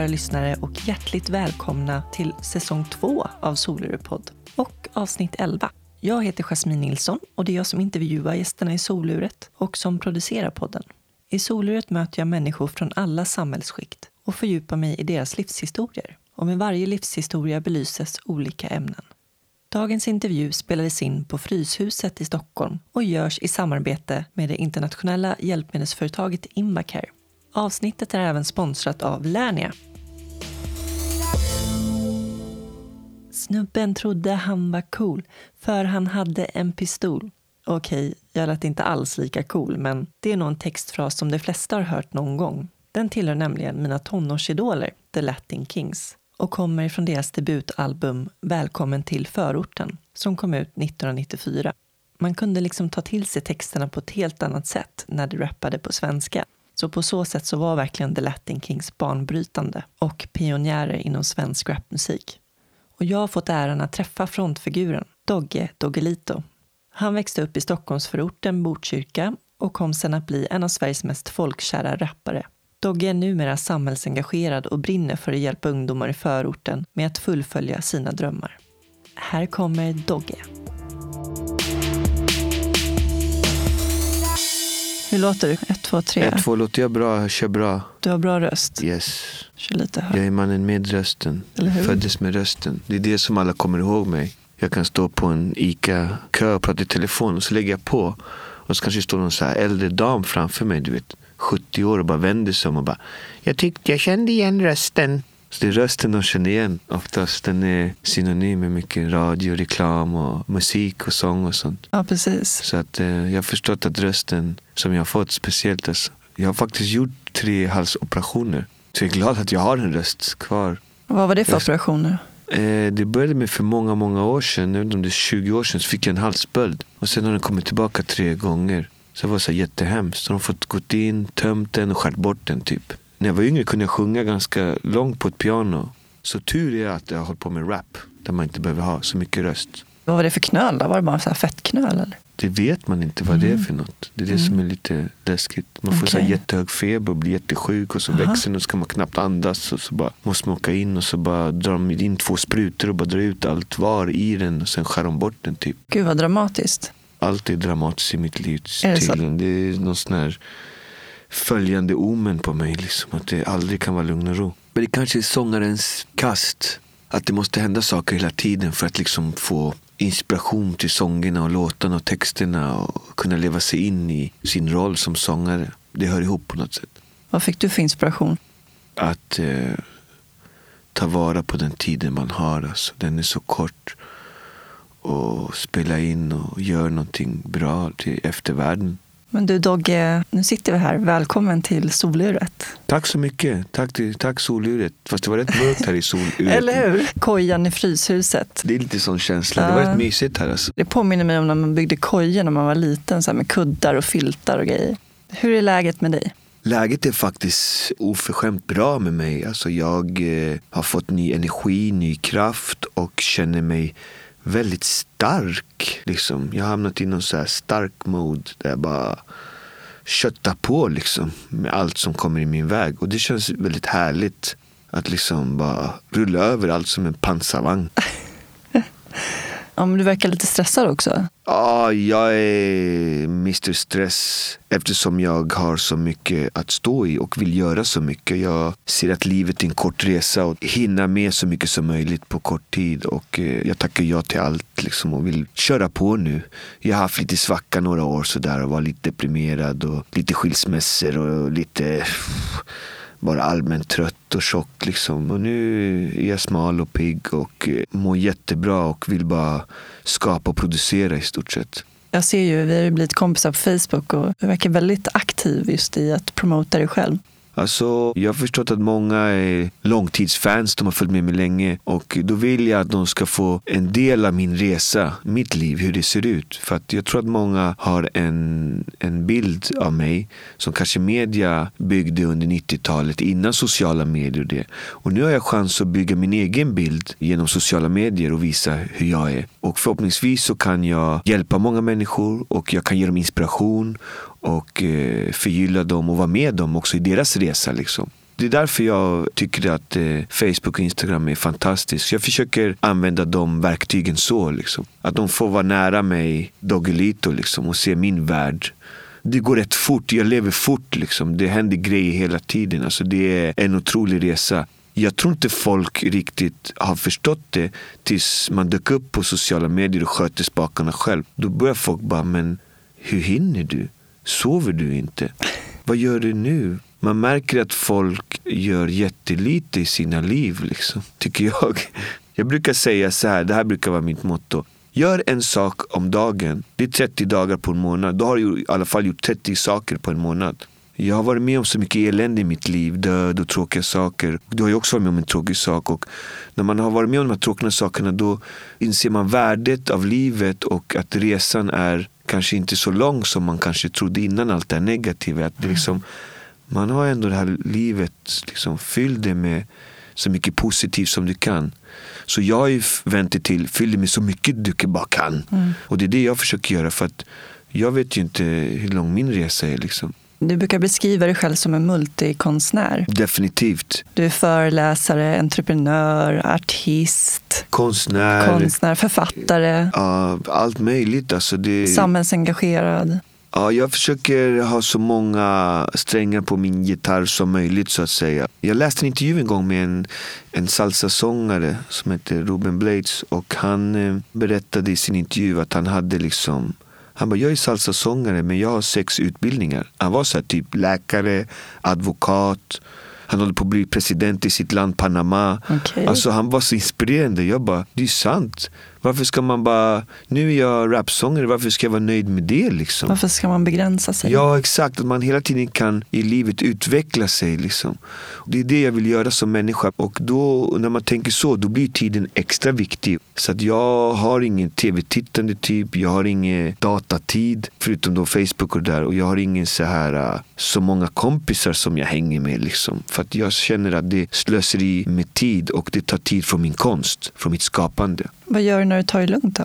Kära lyssnare och hjärtligt välkomna till säsong två av Solurepodd och avsnitt 11. Jag heter Jasmine Nilsson och det är jag som intervjuar gästerna i Soluret och som producerar podden. I Soluret möter jag människor från alla samhällsskikt och fördjupar mig i deras livshistorier. Och med varje livshistoria belyses olika ämnen. Dagens intervju spelades in på Fryshuset i Stockholm och görs i samarbete med det internationella hjälpmedelsföretaget Invacare. Avsnittet är även sponsrat av Lernia. Snubben trodde han var cool, för han hade en pistol. Okej, jag lät inte alls lika cool, men det är nog en textfras som de flesta har hört någon gång. Den tillhör nämligen mina tonårsidoler, The Latin Kings, och kommer från deras debutalbum Välkommen till förorten, som kom ut 1994. Man kunde liksom ta till sig texterna på ett helt annat sätt när de rappade på svenska. Så på så sätt så var verkligen The Latin Kings banbrytande och pionjärer inom svensk rapmusik. Och jag har fått äran att träffa frontfiguren, Dogge Doggelito. Han växte upp i Stockholmsförorten Botkyrka och kom sen att bli en av Sveriges mest folkkära rappare. Dogge är numera samhällsengagerad och brinner för att hjälpa ungdomar i förorten med att fullfölja sina drömmar. Här kommer Dogge. Hur låter du? Ett, två, tre. Ett, två låter jag bra, jag kör bra. Du har bra röst. Yes. Kör lite högt. Jag är mannen med rösten. Eller hur? Föddes med rösten. Det är det som alla kommer ihåg mig. Jag kan stå på en ICA-kö och prata i telefon och så lägger jag på. Och så kanske står någon så här äldre dam framför mig, du vet. 70 år och bara vänder sig om och bara Jag tyckte jag kände igen rösten. Så det är rösten de känner igen. Oftast den är synonym med mycket radio, reklam och musik och sång och sånt. Ja, precis. Så att eh, jag har förstått att rösten som jag har fått speciellt alltså. Jag har faktiskt gjort tre halsoperationer. Så jag är glad att jag har en röst kvar. Vad var det för operationer? Eh, det började med för många, många år sedan. Jag vet inte om det är 20 år sedan. Så fick jag en halsböld. Och sen har den kommit tillbaka tre gånger. Så det var så jättehemskt. Så de har fått gått in, tömt den och skärt bort den typ. När jag var yngre kunde jag sjunga ganska långt på ett piano. Så tur är att jag har hållit på med rap. Där man inte behöver ha så mycket röst. Vad var det för knöl? Då? Var det bara så här fettknöl? Eller? Det vet man inte vad det är för något. Det är det som är lite läskigt. Man får så här Okej. jättehög feber och blir jättesjuk och så Aha. växer den och så kan man knappt andas. Och så bara måste man åka in och så bara drar de in två sprutor och bara drar ut allt var i den och sen skär de bort den typ. Gud vad dramatiskt. Allt är dramatiskt i mitt liv. Är det så? Det är någon sån här följande omen på mig. Liksom, att det aldrig kan vara lugn och ro. Men det kanske är sångarens kast. Att det måste hända saker hela tiden för att liksom få inspiration till sångerna och låtarna och texterna och kunna leva sig in i sin roll som sångare. Det hör ihop på något sätt. Vad fick du för inspiration? Att eh, ta vara på den tiden man har. Alltså. Den är så kort. Och spela in och göra någonting bra till eftervärlden. Men du Dogge, nu sitter vi här. Välkommen till Soluret. Tack så mycket. Tack, till, tack soluret. Fast det var rätt mörkt här i soluret. Eller hur? Kojan i Fryshuset. Det är lite sån känsla. Det var rätt mysigt här alltså. Det påminner mig om när man byggde kojor när man var liten så med kuddar och filtar och grejer. Hur är läget med dig? Läget är faktiskt oförskämt bra med mig. Alltså jag eh, har fått ny energi, ny kraft och känner mig väldigt stark. Liksom. Jag har hamnat i någon så här stark mode där jag bara köttar på liksom, med allt som kommer i min väg. Och det känns väldigt härligt att liksom bara rulla över allt som en pansarvagn. Ja, men du verkar lite stressad också. Ja, jag är Mr Stress eftersom jag har så mycket att stå i och vill göra så mycket. Jag ser att livet är en kort resa och hinna med så mycket som möjligt på kort tid. Och eh, jag tackar ja till allt liksom och vill köra på nu. Jag har haft lite svacka några år sådär och var lite deprimerad och lite skilsmässor och lite bara allmänt trött och tjock liksom. Och nu är jag smal och pigg och eh, mår jättebra och vill bara skapa och producera i stort sett. Jag ser ju, vi har ju blivit kompisar på Facebook och du verkar väldigt aktiv just i att promota dig själv. Alltså, jag har förstått att många är långtidsfans, de har följt med mig länge. Och då vill jag att de ska få en del av min resa, mitt liv, hur det ser ut. För att jag tror att många har en, en bild av mig som kanske media byggde under 90-talet innan sociala medier och det. Och nu har jag chans att bygga min egen bild genom sociala medier och visa hur jag är. Och förhoppningsvis så kan jag hjälpa många människor och jag kan ge dem inspiration och eh, förgylla dem och vara med dem också i deras resa. Liksom. Det är därför jag tycker att eh, Facebook och Instagram är fantastiskt. Jag försöker använda de verktygen så. Liksom. Att de får vara nära mig doggelito liksom, och se min värld. Det går rätt fort, jag lever fort. Liksom. Det händer grejer hela tiden. Alltså, det är en otrolig resa. Jag tror inte folk riktigt har förstått det tills man dök upp på sociala medier och sköter spakarna själv. Då börjar folk bara, men hur hinner du? Sover du inte? Vad gör du nu? Man märker att folk gör jättelite i sina liv, liksom, tycker jag. Jag brukar säga så här, det här brukar vara mitt motto. Gör en sak om dagen. Det är 30 dagar på en månad. Då har du i alla fall gjort 30 saker på en månad. Jag har varit med om så mycket elände i mitt liv, död och tråkiga saker. Du har ju också varit med om en tråkig sak. Och när man har varit med om de här tråkiga sakerna då inser man värdet av livet och att resan är kanske inte så lång som man kanske trodde innan allt det här negativa. Att det liksom, man har ändå det här livet, liksom, fyll det med så mycket positivt som du kan. Så jag har ju vänt det till, fyll det med så mycket du bara kan. Mm. Och det är det jag försöker göra för att jag vet ju inte hur lång min resa är. Liksom. Du brukar beskriva dig själv som en multikonstnär. Definitivt. Du är föreläsare, entreprenör, artist, konstnär, konstnär författare. Ja, allt möjligt. Alltså det... Samhällsengagerad. Ja, jag försöker ha så många strängar på min gitarr som möjligt så att säga. Jag läste en intervju en gång med en, en salsasångare som heter Ruben Blades och han eh, berättade i sin intervju att han hade liksom han bara, jag är salsasångare men jag har sex utbildningar. Han var så här, typ läkare, advokat. Han håller på att bli president i sitt land Panama. Okay. Alltså han var så inspirerande. Jag bara, det är sant. Varför ska man bara, nu är jag rapsångare, varför ska jag vara nöjd med det? Liksom? Varför ska man begränsa sig? Ja, exakt. Att man hela tiden kan i livet utveckla sig. Liksom. Det är det jag vill göra som människa. Och då, när man tänker så, då blir tiden extra viktig. Så att jag har ingen tv-tittande typ, jag har ingen datatid, förutom då Facebook och där. Och jag har ingen så här äh, så många kompisar som jag hänger med. Liksom. För att jag känner att det slösar i med tid och det tar tid från min konst, från mitt skapande. Vad gör du när du tar det lugnt då?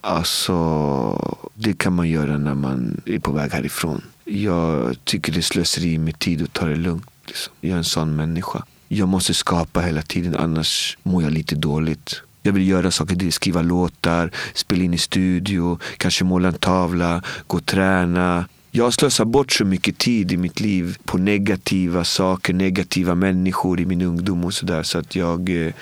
Alltså, det kan man göra när man är på väg härifrån. Jag tycker det är slöseri med tid att ta det lugnt. Liksom. Jag är en sån människa. Jag måste skapa hela tiden, annars mår jag lite dåligt. Jag vill göra saker, skriva låtar, spela in i studio, kanske måla en tavla, gå och träna. Jag har slösat bort så mycket tid i mitt liv på negativa saker, negativa människor i min ungdom och sådär. Så att jag eh,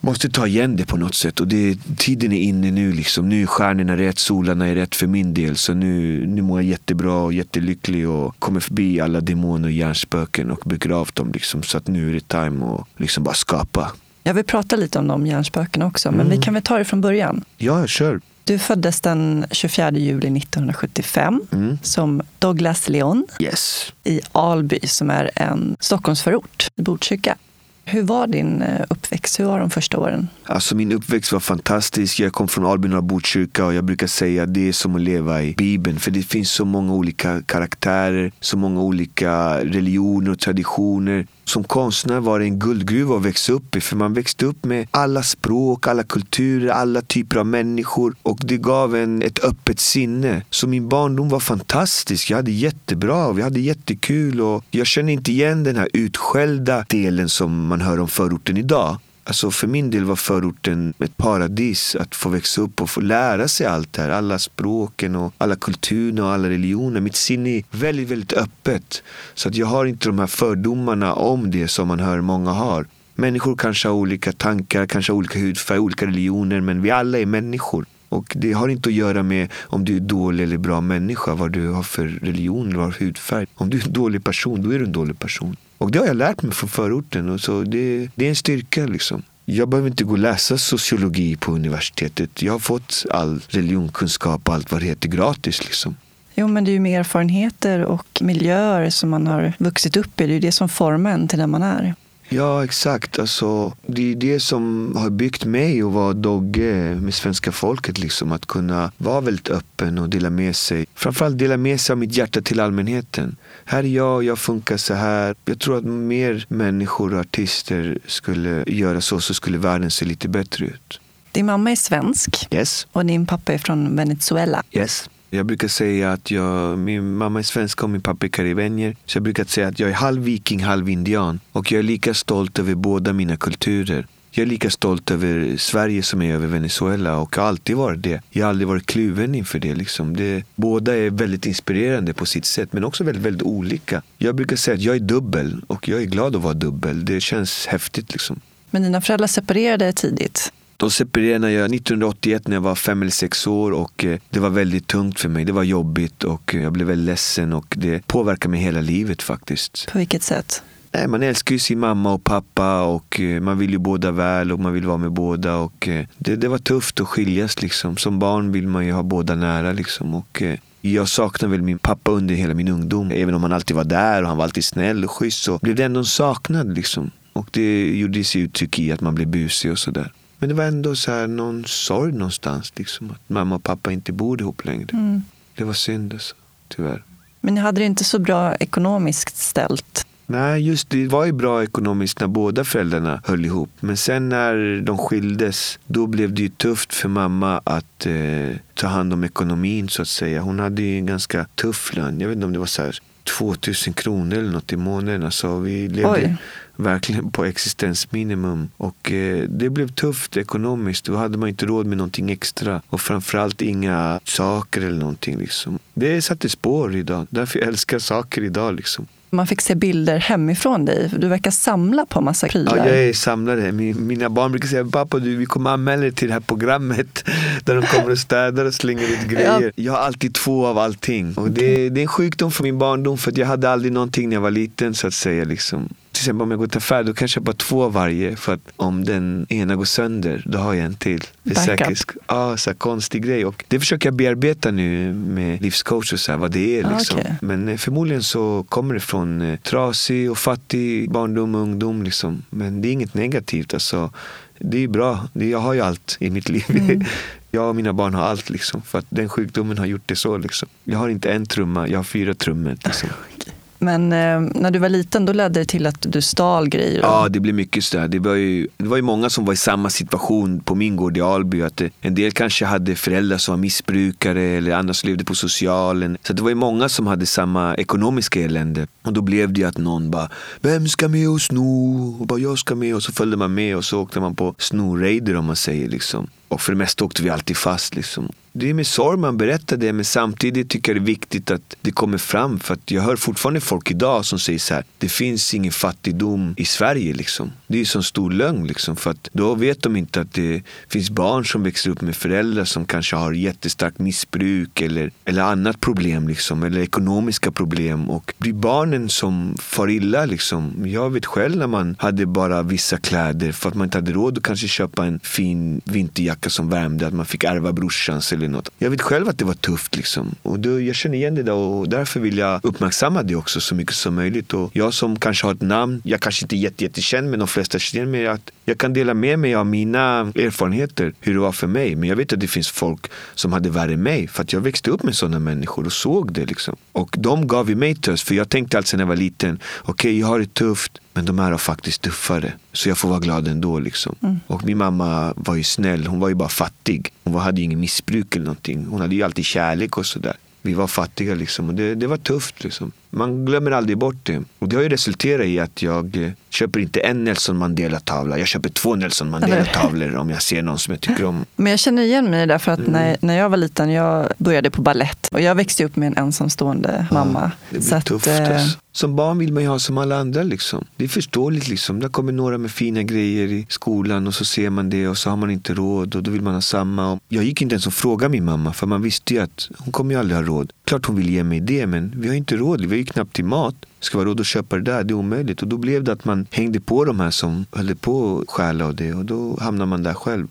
måste ta igen det på något sätt. Och det, tiden är inne nu. Liksom. Nu är stjärnorna rätt, solarna är rätt för min del. Så nu, nu mår jag jättebra och jättelycklig och kommer förbi alla demoner och hjärnspöken och begrav dem. Liksom. Så att nu är det time att liksom bara skapa. Jag vill prata lite om de hjärnspökena också, men mm. vi kan väl ta det från början? Ja, kör. Du föddes den 24 juli 1975 mm. som Douglas Leon yes. i Alby som är en Stockholmsförort, Botkyrka. Hur var din eh, uppväxt? Hur var de första åren? Alltså min uppväxt var fantastisk. Jag kom från Alby norra Botkyrka och jag brukar säga att det är som att leva i Bibeln. För det finns så många olika karaktärer, så många olika religioner och traditioner. Som konstnär var det en guldgruva att växa upp i. För man växte upp med alla språk, alla kulturer, alla typer av människor. Och det gav en ett öppet sinne. Så min barndom var fantastisk. Jag hade jättebra, vi hade jättekul. Och jag känner inte igen den här utskällda delen som man hör om förorten idag. Alltså för min del var förorten ett paradis att få växa upp och få lära sig allt det här. Alla språken och alla kulturer och alla religioner. Mitt sinne är väldigt, väldigt öppet. Så att jag har inte de här fördomarna om det som man hör många har. Människor kanske har olika tankar, kanske har olika hudfärg, olika religioner, men vi alla är människor. Och det har inte att göra med om du är dålig eller bra människa, vad du har för religion eller hudfärg. Om du är en dålig person, då är du en dålig person. Och det har jag lärt mig från förorten. Och så det, det är en styrka. liksom. Jag behöver inte gå och läsa sociologi på universitetet. Jag har fått all religionskunskap och allt vad det heter gratis. Liksom. Jo, men det är ju med erfarenheter och miljöer som man har vuxit upp i. Det är ju det som formar en till den man är. Ja, exakt. Alltså, det är det som har byggt mig och vara Dogge med svenska folket. Liksom. Att kunna vara väldigt öppen och dela med sig. Framförallt dela med sig av mitt hjärta till allmänheten. Här är jag, jag funkar så här. Jag tror att mer människor och artister skulle göra så, så skulle världen se lite bättre ut. Din mamma är svensk yes. och din pappa är från Venezuela. Yes. Jag brukar säga att jag, min mamma är svenska och min pappa är karibenier. Så jag brukar säga att jag är halv viking, halv indian. Och jag är lika stolt över båda mina kulturer. Jag är lika stolt över Sverige som jag är över Venezuela och har alltid varit det. Jag har aldrig varit kluven inför det. Liksom. det. Båda är väldigt inspirerande på sitt sätt men också väldigt, väldigt olika. Jag brukar säga att jag är dubbel och jag är glad att vara dubbel. Det känns häftigt. Liksom. Men dina föräldrar separerade tidigt? De separerade jag 1981 när jag var fem eller sex år och eh, det var väldigt tungt för mig. Det var jobbigt och jag blev väldigt ledsen och det påverkade mig hela livet faktiskt. På vilket sätt? Nej, man älskar ju sin mamma och pappa och eh, man vill ju båda väl och man vill vara med båda. Och eh, det, det var tufft att skiljas. Liksom. Som barn vill man ju ha båda nära. Liksom. Och, jag saknar väl min pappa under hela min ungdom. Även om han alltid var där och han var alltid snäll och schysst så blev det ändå en saknad. Liksom. Och det gjorde sig uttryck i att man blev busig och sådär. Men det var ändå så här någon sorg någonstans. Liksom, att mamma och pappa inte bor ihop längre. Mm. Det var synd alltså, tyvärr. Men ni hade det inte så bra ekonomiskt ställt? Nej, just det var ju bra ekonomiskt när båda föräldrarna höll ihop. Men sen när de skildes, då blev det ju tufft för mamma att eh, ta hand om ekonomin så att säga. Hon hade ju en ganska tuff lön. Jag vet inte om det var så här 2000 kronor eller något i månaden. Alltså, vi levde Oj. Verkligen på existensminimum. Och eh, det blev tufft ekonomiskt. Då hade man inte råd med någonting extra. Och framförallt inga saker eller någonting. Liksom. Det satte spår idag. Därför jag älskar saker idag. Liksom. Man fick se bilder hemifrån dig. Du verkar samla på massa prylar. Ja, jag är samlare. Mina barn brukar säga pappa du, vi kommer anmäla dig till det här programmet där de kommer och städar och slänger ut grejer. Ja. Jag har alltid två av allting. Och det, det är en sjukdom för min barndom för jag hade aldrig någonting när jag var liten så att säga. Liksom till exempel om jag går till affär då kanske jag bara två av varje. För att om den ena går sönder, då har jag en till. Det är säkert, ja, så konstig grej. Och det försöker jag bearbeta nu med livscoach och så här, vad det är. Ah, liksom. Okay. Men eh, förmodligen så kommer det från eh, trasig och fattig barndom och ungdom. Liksom. Men det är inget negativt. Alltså, det är bra. Jag har ju allt i mitt liv. Mm. Jag och mina barn har allt. Liksom, för att den sjukdomen har gjort det så. Liksom. Jag har inte en trumma, jag har fyra trummor. Liksom. Men eh, när du var liten då ledde det till att du stal grejer? Ja, det blev mycket sådär. Det var, ju, det var ju många som var i samma situation på min gård i Alby. Att eh, en del kanske hade föräldrar som var missbrukare eller andra som levde på socialen. Så det var ju många som hade samma ekonomiska elände. Och då blev det ju att någon bara, vem ska med och sno? Och bara, jag ska med. Och så följde man med och så åkte man på snorraider om man säger. Liksom. Och för det mesta åkte vi alltid fast. Liksom det är med sorg man berättar det men samtidigt tycker jag det är viktigt att det kommer fram för att jag hör fortfarande folk idag som säger så här, det finns ingen fattigdom i Sverige liksom. Det är så stor lögn liksom för att då vet de inte att det finns barn som växer upp med föräldrar som kanske har jättestarkt missbruk eller, eller annat problem liksom eller ekonomiska problem och blir barnen som far illa liksom. Jag vet själv när man hade bara vissa kläder för att man inte hade råd att kanske köpa en fin vinterjacka som värmde, att man fick ärva brorsans eller något. Jag vet själv att det var tufft liksom. Och då, jag känner igen det där och därför vill jag uppmärksamma det också så mycket som möjligt. Och jag som kanske har ett namn, jag kanske inte är jätte, jättekänd men de flesta känner mig. Att jag kan dela med mig av mina erfarenheter, hur det var för mig. Men jag vet att det finns folk som hade värre än mig. För att jag växte upp med sådana människor och såg det. Liksom. Och de gav ju mig tröst. För jag tänkte alltid när jag var liten, okej okay, jag har det tufft. Men de här har faktiskt tuffare. Så jag får vara glad ändå. Liksom. Mm. Och min mamma var ju snäll. Hon var ju bara fattig. Hon hade ju ingen missbruk eller någonting. Hon hade ju alltid kärlek och sådär. Vi var fattiga liksom. Och det, det var tufft liksom. Man glömmer aldrig bort det. Och det har ju resulterat i att jag eh, köper inte en Nelson Mandela-tavla. Jag köper två Nelson Mandela-tavlor om jag ser någon som jag tycker om. Men jag känner igen mig där för att mm. när, när jag var liten, jag började på ballett. Och jag växte upp med en ensamstående mamma. Ja, det blir så tufft. Att, eh, alltså. Som barn vill man ju ha som alla andra. Liksom. Det är förståeligt. Liksom. Där kommer några med fina grejer i skolan och så ser man det och så har man inte råd och då vill man ha samma. Jag gick inte ens och frågade min mamma för man visste ju att hon kommer ju aldrig ha råd. Klart hon vill ge mig det men vi har inte råd. Vi ju knappt till mat. Ska vara råd att köpa det där? Det är omöjligt. Och då blev det att man hängde på de här som höll på att stjäla och det och då hamnar man där själv.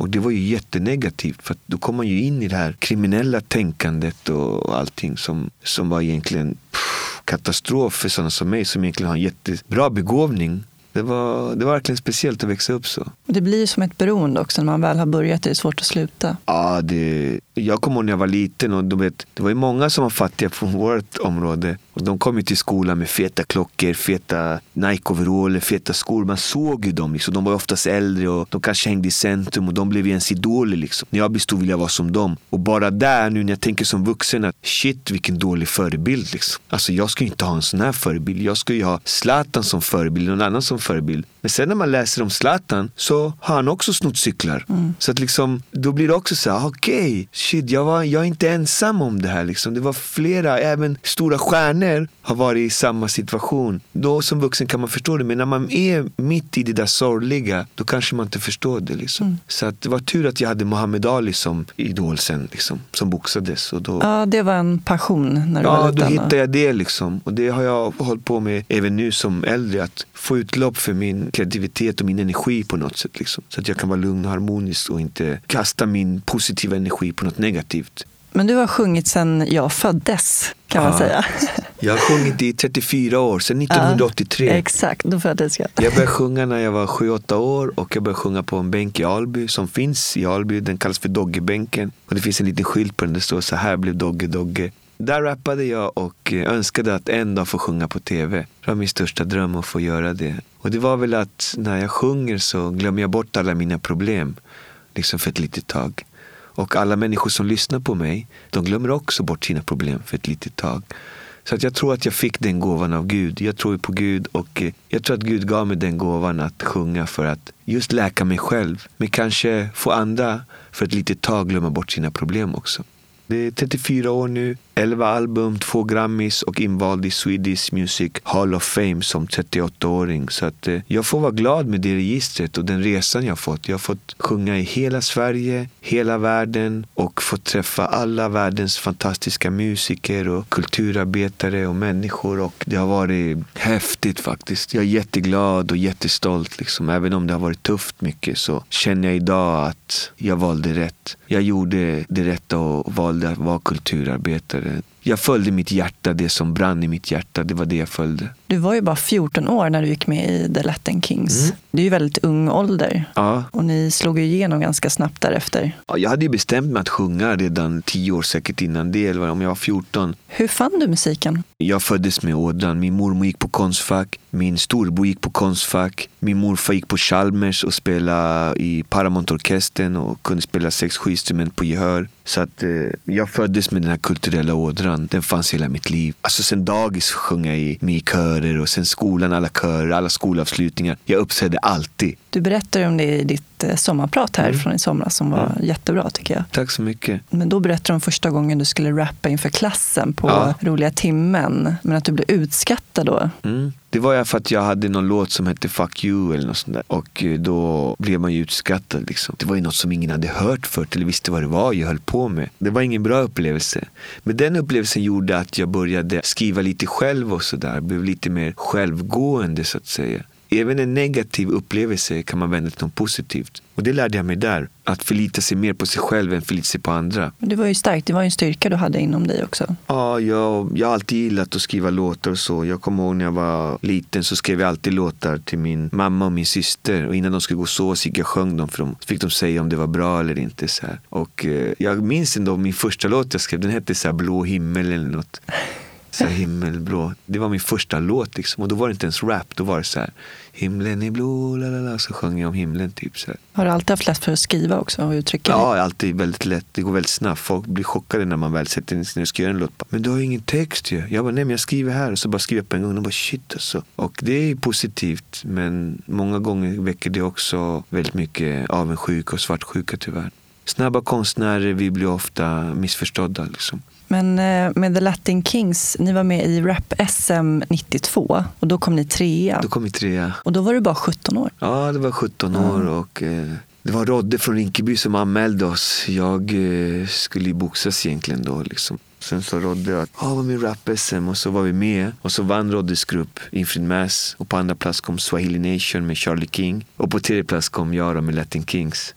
Och det var ju jättenegativt för då kom man ju in i det här kriminella tänkandet och allting som, som var egentligen pff, katastrof för sådana som mig som egentligen har en jättebra begåvning det var, det var verkligen speciellt att växa upp så. Det blir som ett beroende också. När man väl har börjat det är det svårt att sluta. Ja, det, jag kommer ihåg när jag var liten och de vet, det var ju många som var fattiga på vårt område. Och de kom ju till skolan med feta klockor, feta Nike-overaller, feta skor. Man såg ju dem. Liksom. De var oftast äldre och de kanske hängde i centrum och de blev ju ens idoler. Liksom. När jag blev stor ville jag vara som dem. Och bara där nu när jag tänker som vuxen att shit vilken dålig förebild. Liksom. Alltså jag ska ju inte ha en sån här förebild. Jag ska ju ha Zlatan som förebild, någon annan som förebild. Men sen när man läser om Zlatan så har han också snott cyklar. Mm. Så att liksom, då blir det också så här, okej, okay, shit, jag, var, jag är inte ensam om det här. Liksom. Det var flera, även stora stjärnor har varit i samma situation. Då som vuxen kan man förstå det, men när man är mitt i det där sorgliga, då kanske man inte förstår det. Liksom. Mm. Så att det var tur att jag hade Muhammad Ali som idol sen, liksom, som boxades. Och då, ja, det var en passion när du ja, var liten. Ja, då hittade jag det. Liksom. Och det har jag hållit på med även nu som äldre, att få utlopp för min kreativitet och min energi på något sätt. Liksom. Så att jag kan vara lugn och harmonisk och inte kasta min positiva energi på något negativt. Men du har sjungit sedan jag föddes, kan ja, man säga. Jag har sjungit i 34 år, sedan 1983. Ja, exakt, då föddes jag. Jag började sjunga när jag var 7-8 år och jag började sjunga på en bänk i Alby som finns i Alby. Den kallas för Doggebänken. Och det finns en liten skylt på den, det står så här blev Dogge Dogge. Där rappade jag och önskade att en dag få sjunga på tv. Det var min största dröm att få göra det. Och det var väl att när jag sjunger så glömmer jag bort alla mina problem. Liksom för ett litet tag. Och alla människor som lyssnar på mig, de glömmer också bort sina problem för ett litet tag. Så att jag tror att jag fick den gåvan av Gud. Jag tror på Gud och eh, jag tror att Gud gav mig den gåvan att sjunga för att just läka mig själv. Men kanske få andra för ett litet tag glömma bort sina problem också. Det är 34 år nu. 11 album, 2 Grammys och invald i Swedish Music Hall of Fame som 38-åring. Så att eh, jag får vara glad med det registret och den resan jag fått. Jag har fått sjunga i hela Sverige, hela världen och fått träffa alla världens fantastiska musiker och kulturarbetare och människor. Och det har varit häftigt faktiskt. Jag är jätteglad och jättestolt. Liksom. Även om det har varit tufft mycket så känner jag idag att jag valde rätt. Jag gjorde det rätta och valde att vara kulturarbetare good. Jag följde mitt hjärta, det som brann i mitt hjärta. Det var det jag följde. Du var ju bara 14 år när du gick med i The Latin Kings. Mm. Det är ju väldigt ung ålder. Ja. Och ni slog ju igenom ganska snabbt därefter. Ja, jag hade ju bestämt mig att sjunga redan 10 år säkert innan det, eller om jag var 14. Hur fann du musiken? Jag föddes med ådran. Min mormor gick på Konstfack. Min storbror gick på Konstfack. Min morfar gick på Chalmers och spelade i Paramount-orkestern och kunde spela 6-7 instrument på gehör. Så att eh, jag föddes med den här kulturella ådran. Den fanns hela mitt liv. Alltså sen dagis sjöng jag i, med i körer och sen skolan, alla körer, alla skolavslutningar. Jag uppträdde alltid. Du berättade om det i ditt eh, sommarprat här mm. från i somras som var ja. jättebra tycker jag. Tack så mycket. Men då berättade du om första gången du skulle rappa inför klassen på ja. roliga timmen. Men att du blev utskattad då. Mm. Det var ju för att jag hade någon låt som hette Fuck you eller något sånt där. Och eh, då blev man ju utskattad. Liksom. Det var ju något som ingen hade hört förut eller visste vad det var jag höll på med. Det var ingen bra upplevelse. Men den upplevelsen gjorde att jag började skriva lite själv och sådär. Blev lite mer självgående så att säga. Även en negativ upplevelse kan man vända till något positivt. Och det lärde jag mig där. Att förlita sig mer på sig själv än förlita sig på andra. Men det var ju starkt. Det var ju en styrka du hade inom dig också. Ja, jag, jag har alltid gillat att skriva låtar och så. Jag kommer ihåg när jag var liten så skrev jag alltid låtar till min mamma och min syster. Och innan de skulle gå så så gick jag och sjöng dem för dem. Så fick de säga om det var bra eller inte. Så här. Och eh, jag minns ändå min första låt jag skrev. Den hette så här, Blå himmel eller något. Så himmelblå. Det var min första låt liksom. Och då var det inte ens rap. Då var det så här. Himlen är blå, lalala. Så sjöng jag om himlen typ. Så här. Har du alltid haft lätt för att skriva också och uttrycka? Ja, alltid väldigt lätt. Det går väldigt snabbt. Folk blir chockade när man väl sätter in när jag ska göra en låt. Men du har ju ingen text ju. Jag bara, nej men jag skriver här. Och så bara skriver jag på en gång. Och bara shit alltså. Och det är positivt. Men många gånger väcker det också väldigt mycket avundsjuka och svartsjuka tyvärr. Snabba konstnärer, vi blir ofta missförstådda liksom. Men eh, med The Latin Kings, ni var med i Rap-SM 92 och då kom ni trea. Då kom vi trea. Och då var du bara 17 år. Ja, det var 17 år och eh, det var Rodde från Rinkeby som anmälde oss. Jag eh, skulle boxas egentligen då liksom. Sen sa Rodde att ah, var med i Rap-SM och så var vi med. Och så vann Roddes grupp Infrid Mass och på andra plats kom Swahili Nation med Charlie King. Och på tredje plats kom jag med Latin Kings.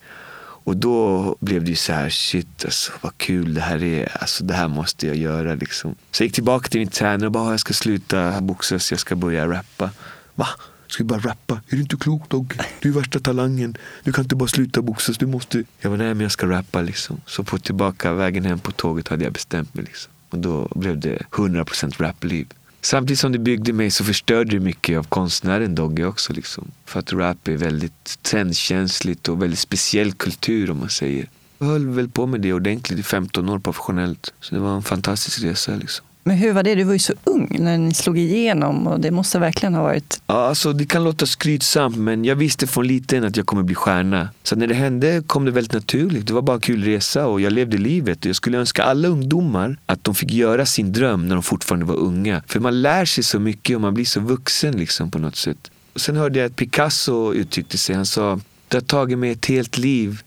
Och då blev det ju så här, shit alltså, vad kul det här är. Alltså, det här måste jag göra. Liksom. Så jag gick tillbaka till min tränare och bara, jag ska sluta boxas, jag ska börja rappa. Va? Ska du bara rappa? Är du inte klok Dogge? Du är värsta talangen. Du kan inte bara sluta boxas, du måste... Jag var nej men jag ska rappa liksom. Så på tillbaka vägen hem på tåget hade jag bestämt mig liksom. Och då blev det 100% rapliv. Samtidigt som det byggde mig så förstörde det mycket av konstnären Dogge också. Liksom. För att rap är väldigt trendkänsligt och väldigt speciell kultur om man säger. Jag höll väl på med det ordentligt i 15 år professionellt. Så det var en fantastisk resa. Liksom. Men hur var det? Du var ju så ung när ni slog igenom och det måste verkligen ha varit... Ja, alltså, det kan låta skrytsamt men jag visste från liten att jag kommer bli stjärna. Så när det hände kom det väldigt naturligt. Det var bara en kul resa och jag levde livet. Jag skulle önska alla ungdomar att de fick göra sin dröm när de fortfarande var unga. För man lär sig så mycket och man blir så vuxen liksom på något sätt. Och sen hörde jag att Picasso uttryckte sig. Han sa, det har tagit mig ett helt liv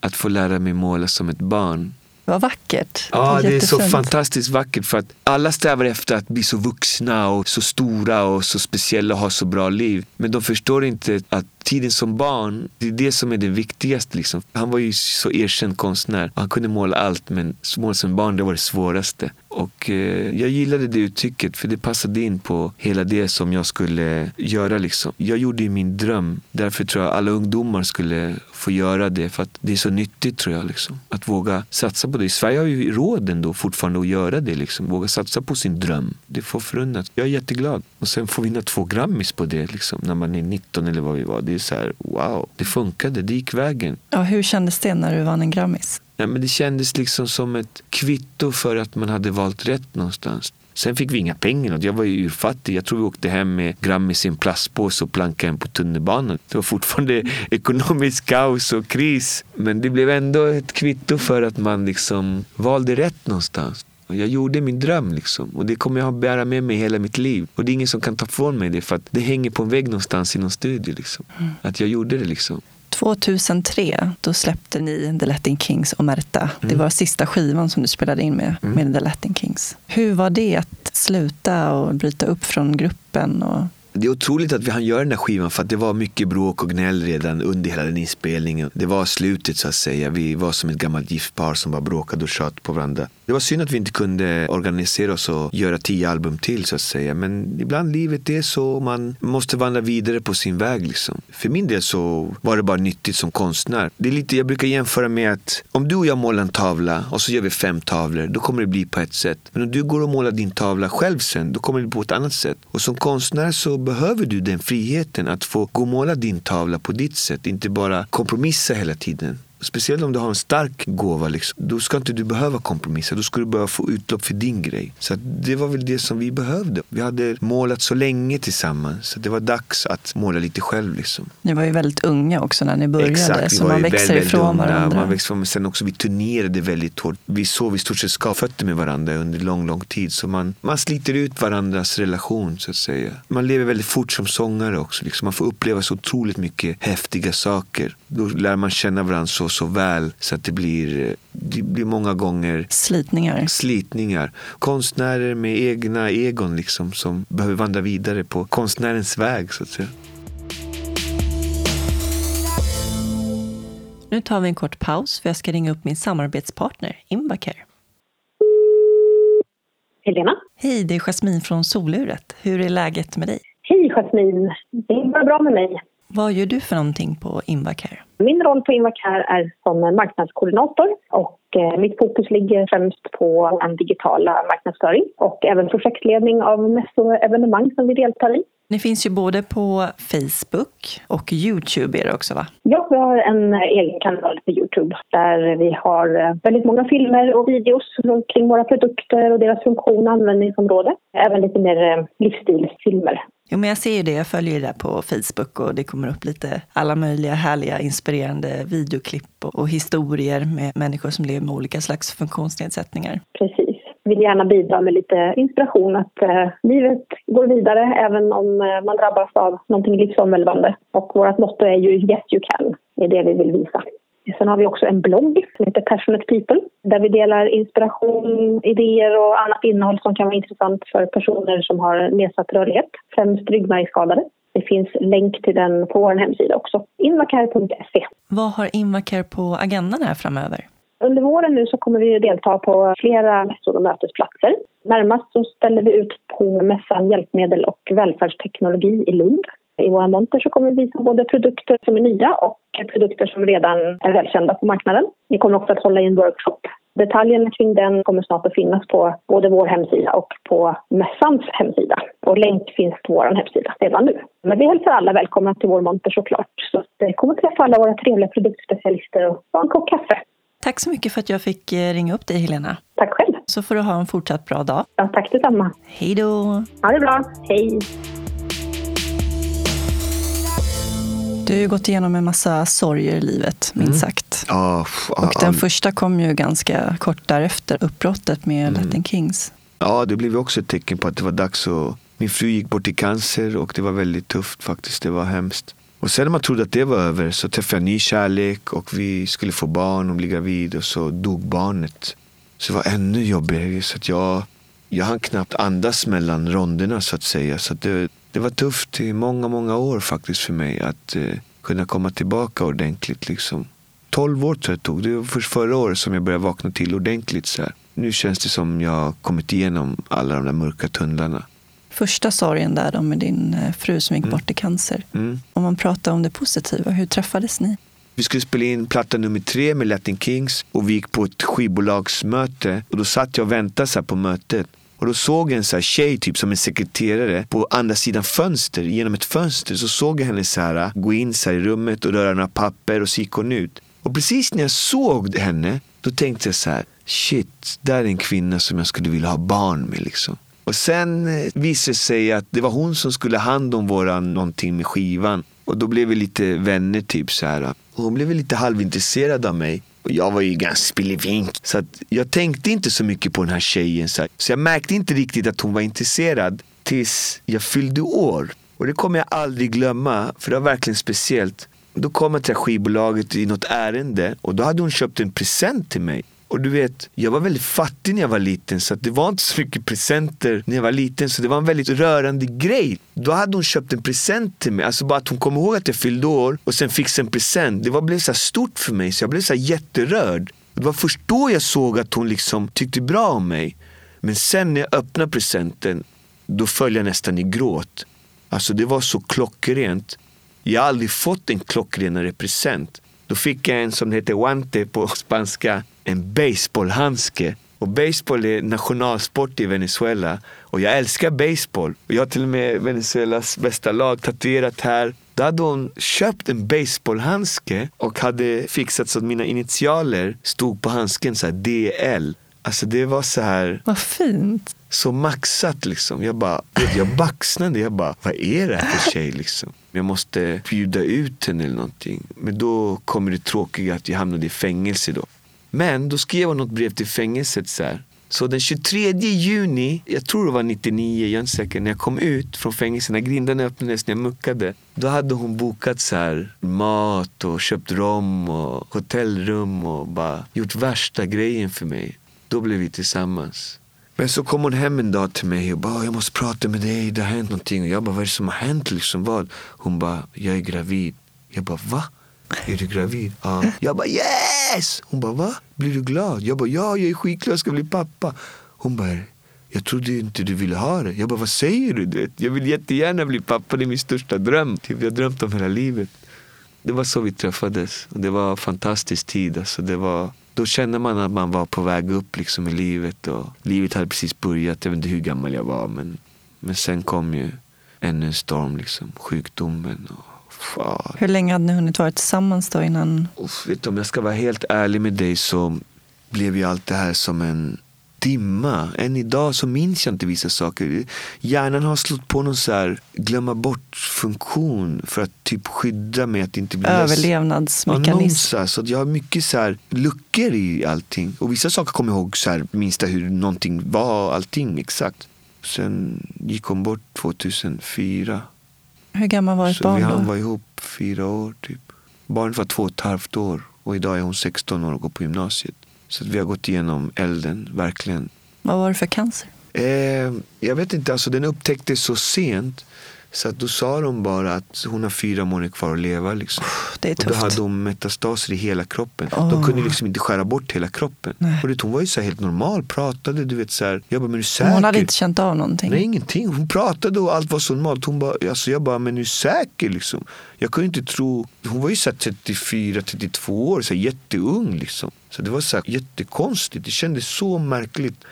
att få lära mig måla som ett barn. Vad vackert. Ja, det är så jättefint. fantastiskt vackert för att alla strävar efter att bli så vuxna och så stora och så speciella och ha så bra liv. Men de förstår inte att tiden som barn, det är det som är det viktigaste. Liksom. Han var ju så erkänd konstnär. Han kunde måla allt men måla som barn det var det svåraste. Och eh, jag gillade det uttrycket för det passade in på hela det som jag skulle göra. Liksom. Jag gjorde ju min dröm. Därför tror jag alla ungdomar skulle få göra det. För att det är så nyttigt tror jag. Liksom. Att våga satsa på det. I Sverige har ju råd ändå fortfarande att göra det. Liksom. Våga satsa på sin dröm. Det får förunnat. Jag är jätteglad. Och sen få vinna två Grammis på det liksom, när man är 19 eller vad vi var. Det är så här, wow, det funkade. Det gick vägen. Ja, hur kändes det när du vann en Grammis? Ja, men det kändes liksom som ett kvitto för att man hade valt rätt någonstans. Sen fick vi inga pengar. Jag var ju urfattig. Jag tror vi åkte hem med Grammis i en plastpåse och plankade hem på tunnelbanan. Det var fortfarande ekonomisk kaos och kris. Men det blev ändå ett kvitto för att man liksom valde rätt någonstans. Jag gjorde min dröm liksom. och det kommer jag att bära med mig hela mitt liv. Och det är ingen som kan ta ifrån mig det för att det hänger på en vägg någonstans i någon studio. Liksom. Att jag gjorde det liksom. 2003 då släppte ni The Latin Kings och Märta. Det Mm. var sista skivan som du spelade in med, med The Latin Kings. Hur var det att sluta och bryta upp från gruppen? Och... Det är otroligt att vi hann göra den här skivan för att det var mycket bråk och gnäll redan under hela den inspelningen. Det var slutet så att säga. Vi var som ett gammalt gift par som bara bråkade och tjat på varandra. Det var synd att vi inte kunde organisera oss och göra tio album till så att säga. Men ibland livet är så. Man måste vandra vidare på sin väg liksom. För min del så var det bara nyttigt som konstnär. Det är lite, jag brukar jämföra med att om du och jag målar en tavla och så gör vi fem tavlor, då kommer det bli på ett sätt. Men om du går och målar din tavla själv sen, då kommer det bli på ett annat sätt. Och som konstnär så behöver du den friheten att få gå och måla din tavla på ditt sätt, inte bara kompromissa hela tiden. Speciellt om du har en stark gåva, liksom. då ska inte du behöva kompromissa. Då ska du bara få utlopp för din grej. Så det var väl det som vi behövde. Vi hade målat så länge tillsammans, så det var dags att måla lite själv. Liksom. Ni var ju väldigt unga också när ni började, Exakt, så man växer väldigt, väldigt ifrån unga. varandra. Man växer ifrån, men sen också vi turnerade väldigt hårt. Vi sov i stort sett skavfötter med varandra under lång, lång tid. Så man, man sliter ut varandras relation så att säga. Man lever väldigt fort som sångare också. Liksom. Man får uppleva så otroligt mycket häftiga saker. Då lär man känna varandra så, så väl så att det blir, det blir många gånger Slitningar. slitningar. Konstnärer med egna egon liksom, som behöver vandra vidare på konstnärens väg så att säga. Nu tar vi en kort paus för jag ska ringa upp min samarbetspartner Invacare. Helena. Hej, det är Jasmin från Soluret. Hur är läget med dig? Hej Jasmin. Det är bara bra med mig. Vad gör du för någonting på Invacare? Min roll på Invacare är som marknadskoordinator och eh, mitt fokus ligger främst på den digitala marknadsföring och även projektledning av mässor och evenemang som vi deltar i. Ni finns ju både på Facebook och Youtube är det också va? Ja, vi har en egen kanal på Youtube där vi har eh, väldigt många filmer och videos kring våra produkter och deras funktion och användningsområde. Även lite mer eh, livsstilsfilmer. Jo, men jag ser ju det. Jag följer ju det på Facebook och det kommer upp lite alla möjliga härliga, inspirerande videoklipp och, och historier med människor som lever med olika slags funktionsnedsättningar. Precis. vill gärna bidra med lite inspiration att eh, livet går vidare även om eh, man drabbas av någonting livsomvälvande. Och vårt motto är ju Yes you can, det är det vi vill visa. Sen har vi också en blogg som heter Passionate People där vi delar inspiration, idéer och annat innehåll som kan vara intressant för personer som har nedsatt rörlighet, främst ryggmärgsskadade. Det finns länk till den på vår hemsida också, invacare.se. Vad har Invacare på agendan här framöver? Under våren nu så kommer vi att delta på flera mässor och mötesplatser. Närmast så ställer vi ut på mässan Hjälpmedel och välfärdsteknologi i Lund. I våra monter så kommer vi visa både produkter som är nya och produkter som redan är välkända på marknaden. Vi kommer också att hålla i en workshop. Detaljerna kring den kommer snart att finnas på både vår hemsida och på mässans hemsida. Och länk finns på vår hemsida redan nu. Men vi hälsar alla välkomna till vår monter såklart. Så det kommer att träffa alla våra trevliga produktspecialister och ta en kopp kaffe. Tack så mycket för att jag fick eh, ringa upp dig, Helena. Tack själv. Så får du ha en fortsatt bra dag. Ja, tack detsamma. Hej då! Ha det bra. Hej! Du har ju gått igenom en massa sorger i livet, minst Mm. sagt. Ja, Och den första kom ju ganska kort därefter, uppbrottet med Mm. Latin Kings. Ja, det blev också ett tecken på att det var dags att... Min fru gick bort i cancer och det var väldigt tufft faktiskt. Det var hemskt. Och sen när man trodde att det var över så träffade jag ny kärlek och vi skulle få barn och bli gravid och så dog barnet. Så det var ännu jobbigare. Så att jag, jag hann knappt andas mellan ronderna så att säga. Så att det, det var tufft i många, många år faktiskt för mig att eh, kunna komma tillbaka ordentligt. Liksom. 12 år tror jag det tog. Det var först förra året som jag började vakna till ordentligt. Så här. Nu känns det som jag har kommit igenom alla de där mörka tunnlarna. Första sorgen där då med din eh, fru som gick Mm. bort i cancer. Mm. Om man pratar om det positiva, hur träffades ni? Vi skulle spela in platta nummer tre med Latin Kings och vi gick på ett skivbolagsmöte och då satt jag och väntade så här på mötet. Och då såg jag en så här tjej, typ som en sekreterare, på andra sidan fönster, genom ett fönster. Så såg jag henne så här, äh, gå in så här i rummet och röra några papper och så gick hon ut. Och precis när jag såg henne, då tänkte jag så här, shit, där är en kvinna som jag skulle vilja ha barn med liksom. Och sen eh, visade det sig att det var hon som skulle ha hand om våran någonting med skivan. Och då blev vi lite vänner typ så här. Äh. Och hon blev lite halvintresserad av mig. Och jag var ju ganska spillevink. Så att jag tänkte inte så mycket på den här tjejen. Så, här. så jag märkte inte riktigt att hon var intresserad tills jag fyllde år. Och det kommer jag aldrig glömma, för det var verkligen speciellt. Då kom jag till skivbolaget i något ärende och då hade hon köpt en present till mig. Och du vet, jag var väldigt fattig när jag var liten så att det var inte så mycket presenter när jag var liten så det var en väldigt rörande grej. Då hade hon köpt en present till mig, alltså bara att hon kom ihåg att jag fyllde år och sen fick en present. Det var, blev så här stort för mig så jag blev så här jätterörd. Det var först då jag såg att hon liksom tyckte bra om mig. Men sen när jag öppnade presenten, då föll jag nästan i gråt. Alltså det var så klockrent. Jag har aldrig fått en klockrenare present. Då fick jag en som heter guante på spanska, en baseballhandske. Och baseball är nationalsport i Venezuela. Och jag älskar baseball. Och jag har till och med Venezuelas bästa lag tatuerat här. Då hade hon köpt en baseballhandske och hade fixat så att mina initialer stod på handsken så här DL. Alltså det var så här Vad fint! så maxat liksom. Jag bara, jag baxnade. Jag bara, vad är det här för tjej liksom? Jag måste bjuda ut henne eller någonting. Men då kommer det tråkiga att jag hamnade i fängelse då. Men då skrev hon något brev till fängelset så här. Så den 23 juni, jag tror det var 99, jag är inte säker, när jag kom ut från fängelset, när grindarna öppnades, när jag muckade. Då hade hon bokat så här mat och köpt rom och hotellrum och bara gjort värsta grejen för mig. Då blev vi tillsammans. Men så kom hon hem en dag till mig och bara, jag måste prata med dig, det har hänt någonting. Och jag bara, vad är det som har hänt liksom? Vad? Hon bara, jag är gravid. Jag bara, va? Är du gravid? Ja. Jag bara, yes! Hon bara, va? Blir du glad? Jag bara, ja, jag är skitglad, jag ska bli pappa. Hon bara, jag trodde inte du ville ha det. Jag bara, vad säger du? Det? Jag vill jättegärna bli pappa, det är min största dröm. Typ, jag har drömt om hela livet. Det var så vi träffades. Och det var en fantastisk tid. Alltså, det var, då kände man att man var på väg upp liksom, i livet. Och livet hade precis börjat. Jag vet inte hur gammal jag var. Men, men sen kom ju ännu en storm. Liksom, sjukdomen. Och, fan. Hur länge hade ni hunnit vara tillsammans då innan? Uff, vet du, om jag ska vara helt ärlig med dig så blev ju allt det här som en dimma. Än idag så minns jag inte vissa saker. Hjärnan har slått på någon så här glömma bort-funktion för att typ skydda mig att inte bli Överlevnadsmekanism. annonser. Så att jag har mycket så här luckor i allting. Och vissa saker kommer jag ihåg så här, minsta hur någonting var, allting exakt. Sen gick hon bort 2004. Hur gammal var ett Så vi barn då? vara ihop fyra år typ. Barnet var två och ett halvt år och idag är hon 16 år och går på gymnasiet. Så vi har gått igenom elden, verkligen. Vad var det för cancer? Eh, jag vet inte, alltså den upptäcktes så sent. Så att då sa de bara att hon har fyra månader kvar att leva. Liksom. Det är Och då tufft. hade hon metastaser i hela kroppen. Åh. De kunde liksom inte skära bort hela kroppen. Nej. Och det, hon var ju så helt normal, pratade. Du vet, så här. Jag bara, men är du säker? Hon hade inte känt av någonting. Nej, ingenting. Hon pratade och allt var så normalt. Hon bara, alltså jag bara, men är du säker? Liksom. Jag kunde inte tro. Hon var ju så här 34, 32 år, så här jätteung. Liksom. Så det var så här jättekonstigt. Det kändes så märkligt.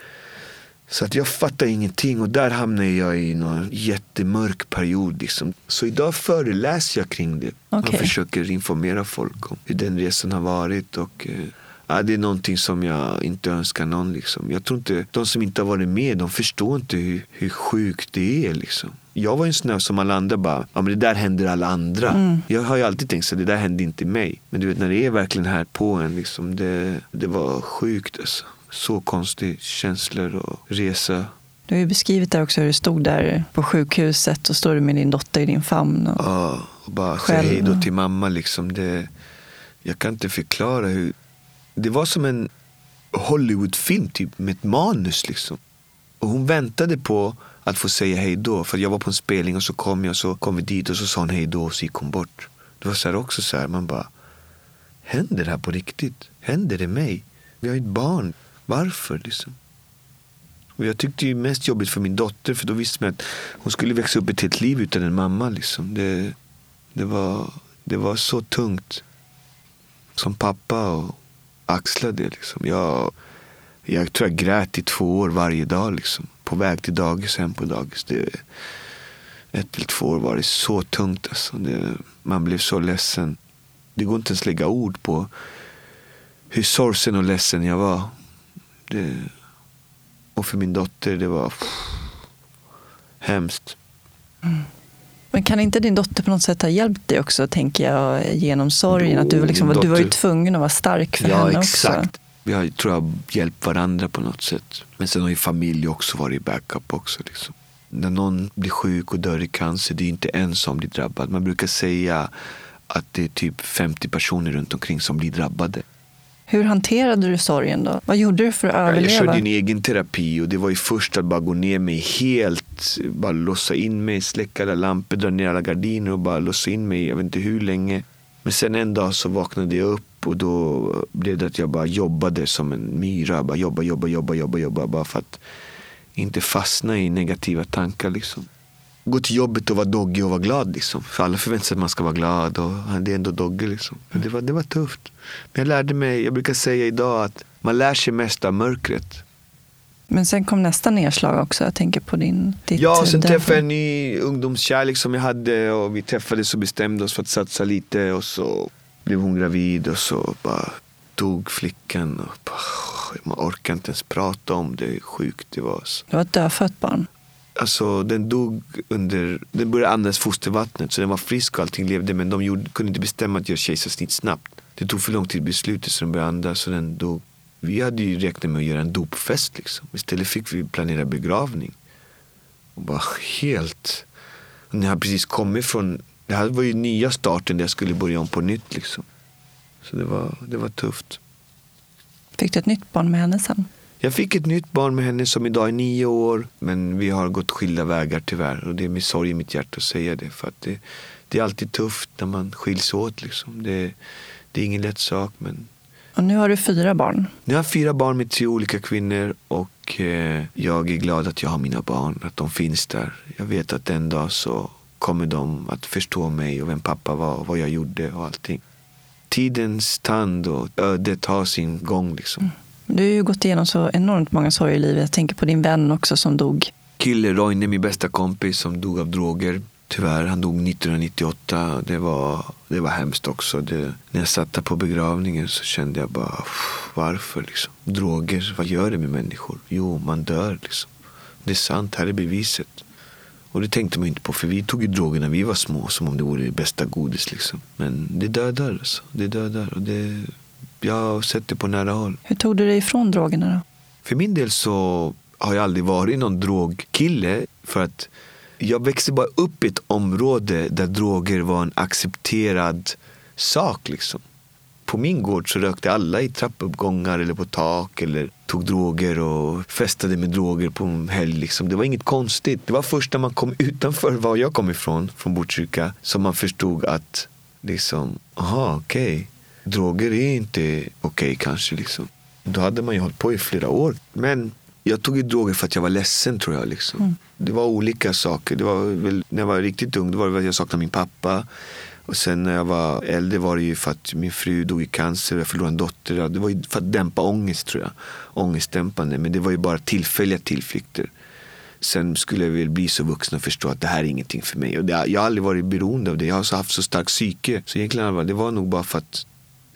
Så att jag fattade ingenting och där hamnade jag i någon jättemörk period. Liksom. Så idag föreläser jag kring det Okej. och försöker informera folk om hur den resan har varit. Och, eh, ja, det är någonting som jag inte önskar någon. Liksom. Jag tror inte, de som inte har varit med, de förstår inte hur, hur sjukt det är. Liksom. Jag var en sån som alla andra bara, ja men det där händer alla andra. Mm. Jag har ju alltid tänkt så det där hände inte mig. Men du vet när det är verkligen här på en, liksom, det, det var sjukt alltså. Så konstig känslor och resa. Du har ju beskrivit där också hur du stod där på sjukhuset och står du med din dotter i din famn. Och... Ja, och bara Själv, säga hej då till mamma. Liksom. Det, jag kan inte förklara hur... Det var som en Hollywoodfilm typ, med ett manus. Liksom. Och hon väntade på att få säga hej då. För jag var på en spelning och så kom jag och så kom vi dit och så sa hon hej då och så gick hon bort. Det var så här också så här, man bara... Händer det här på riktigt? Händer det mig? Vi har ju ett barn. Varför liksom? Och jag tyckte ju mest jobbigt för min dotter för då visste man att hon skulle växa upp ett helt liv utan en mamma. Liksom. Det, det, var, det var så tungt som pappa och axla det. Liksom. Jag, jag tror jag grät i två år varje dag. Liksom. På väg till dagis, hem på dagis. Det, ett eller två år var det så tungt. Alltså. Det, man blev så ledsen. Det går inte ens att lägga ord på hur sorgsen och ledsen jag var. Det, och för min dotter, det var pff, hemskt. Men kan inte din dotter på något sätt ha hjälpt dig också, tänker jag, genom sorgen? Att du, liksom, du var ju tvungen att vara stark för ja, henne exakt. också. Vi har, tror jag, hjälpt varandra på något sätt. Men sen har ju familj också varit backup också. Liksom. När någon blir sjuk och dör i cancer, det är inte en som blir drabbad. Man brukar säga att det är typ 50 personer runt omkring som blir drabbade. Hur hanterade du sorgen då? Vad gjorde du för att Jag överleva? körde en egen terapi och det var ju först att bara gå ner mig helt, bara låsa in mig, släcka alla lampor, dra ner alla gardiner och bara låsa in mig, jag vet inte hur länge. Men sen en dag så vaknade jag upp och då blev det att jag bara jobbade som en myra. Bara jobba, jobba, jobba, jobba, jobba bara för att inte fastna i negativa tankar liksom. Gå till jobbet och vara doggy och vara glad liksom. För alla förväntar sig att man ska vara glad och det är ändå doggy liksom. Men det var, det var tufft. Men jag lärde mig, jag brukar säga idag att man lär sig mest av mörkret. Men sen kom nästa nedslag också. Jag tänker på din... Ditt Ja, sen den- träffade jag en ny ungdomskärlek som jag hade och vi träffades och bestämde oss för att satsa lite och så blev hon gravid och så bara dog flickan. Och bara, man orkar inte ens prata om det, sjukt det var. Så. Det var ett dödfött barn. Alltså den dog under, den började andas fostervattnet så den var frisk och allting levde men de gjorde, kunde inte bestämma att göra kejsarsnitt snabbt. Det tog för lång tid beslutet så den började andas och den dog. Vi hade ju räknat med att göra en dopfest liksom. Istället fick vi planera begravning. Och bara helt... Och när jag precis kommit från, det här var ju nya starten där jag skulle börja om på nytt liksom. Så det var, det var tufft. Fick du ett nytt barn med henne sen? Jag fick ett nytt barn med henne som idag är nio år. Men vi har gått skilda vägar tyvärr. Och det är med sorg i mitt hjärta att säga det. För att det, det är alltid tufft när man skiljs åt. Liksom. Det, det är ingen lätt sak. Men Och nu har du fyra barn. nu har jag fyra barn med tre olika kvinnor. Och eh, jag är glad att jag har mina barn. Att de finns där. Jag vet att en dag så kommer de att förstå mig och vem pappa var och vad jag gjorde och allting. Tidens tand och ödet har sin gång liksom. Du har ju gått igenom så enormt många sorger i livet. Jag tänker på din vän också som dog. Kille Roine, min bästa kompis som dog av droger. Tyvärr, han dog 1998. Det var, det var hemskt också. Det, när jag satt där på begravningen så kände jag bara, "Pff, varför liksom? Droger, vad gör det med människor? Jo, man dör liksom. Det är sant, här är beviset. Och det tänkte man inte på, för vi tog ju droger när vi var små som om det vore det bästa godis liksom. Men det dödar alltså. Det dödar. Och det, jag har sett det på nära håll. Hur tog du dig ifrån drogerna då? För min del så har jag aldrig varit någon drogkille. För att jag växte bara upp i ett område där droger var en accepterad sak. Liksom. på min gård så rökte alla i trappuppgångar eller på tak eller tog droger och festade med droger på en helg. Liksom. Det var inget konstigt. Det var först när man kom utanför var jag kom ifrån, från Botkyrka, som man förstod att liksom, aha, okej, okay. Droger är inte okej okay, kanske. Liksom. Då hade man ju hållit på i flera år. Men jag tog ju droger för att jag var ledsen tror jag. Liksom. Mm. Det var olika saker. Det var väl, när jag var riktigt ung då var det att jag saknade min pappa. Och sen när jag var äldre var det ju för att min fru dog i cancer och jag förlorade en dotter. Det var ju för att dämpa ångest tror jag. Ångestdämpande. Men det var ju bara tillfälliga tillflykter. Sen skulle jag väl bli så vuxen och förstå att det här är ingenting för mig. Och det, jag har aldrig varit beroende av det. Jag har haft så stark psyke. Så egentligen det var nog bara för att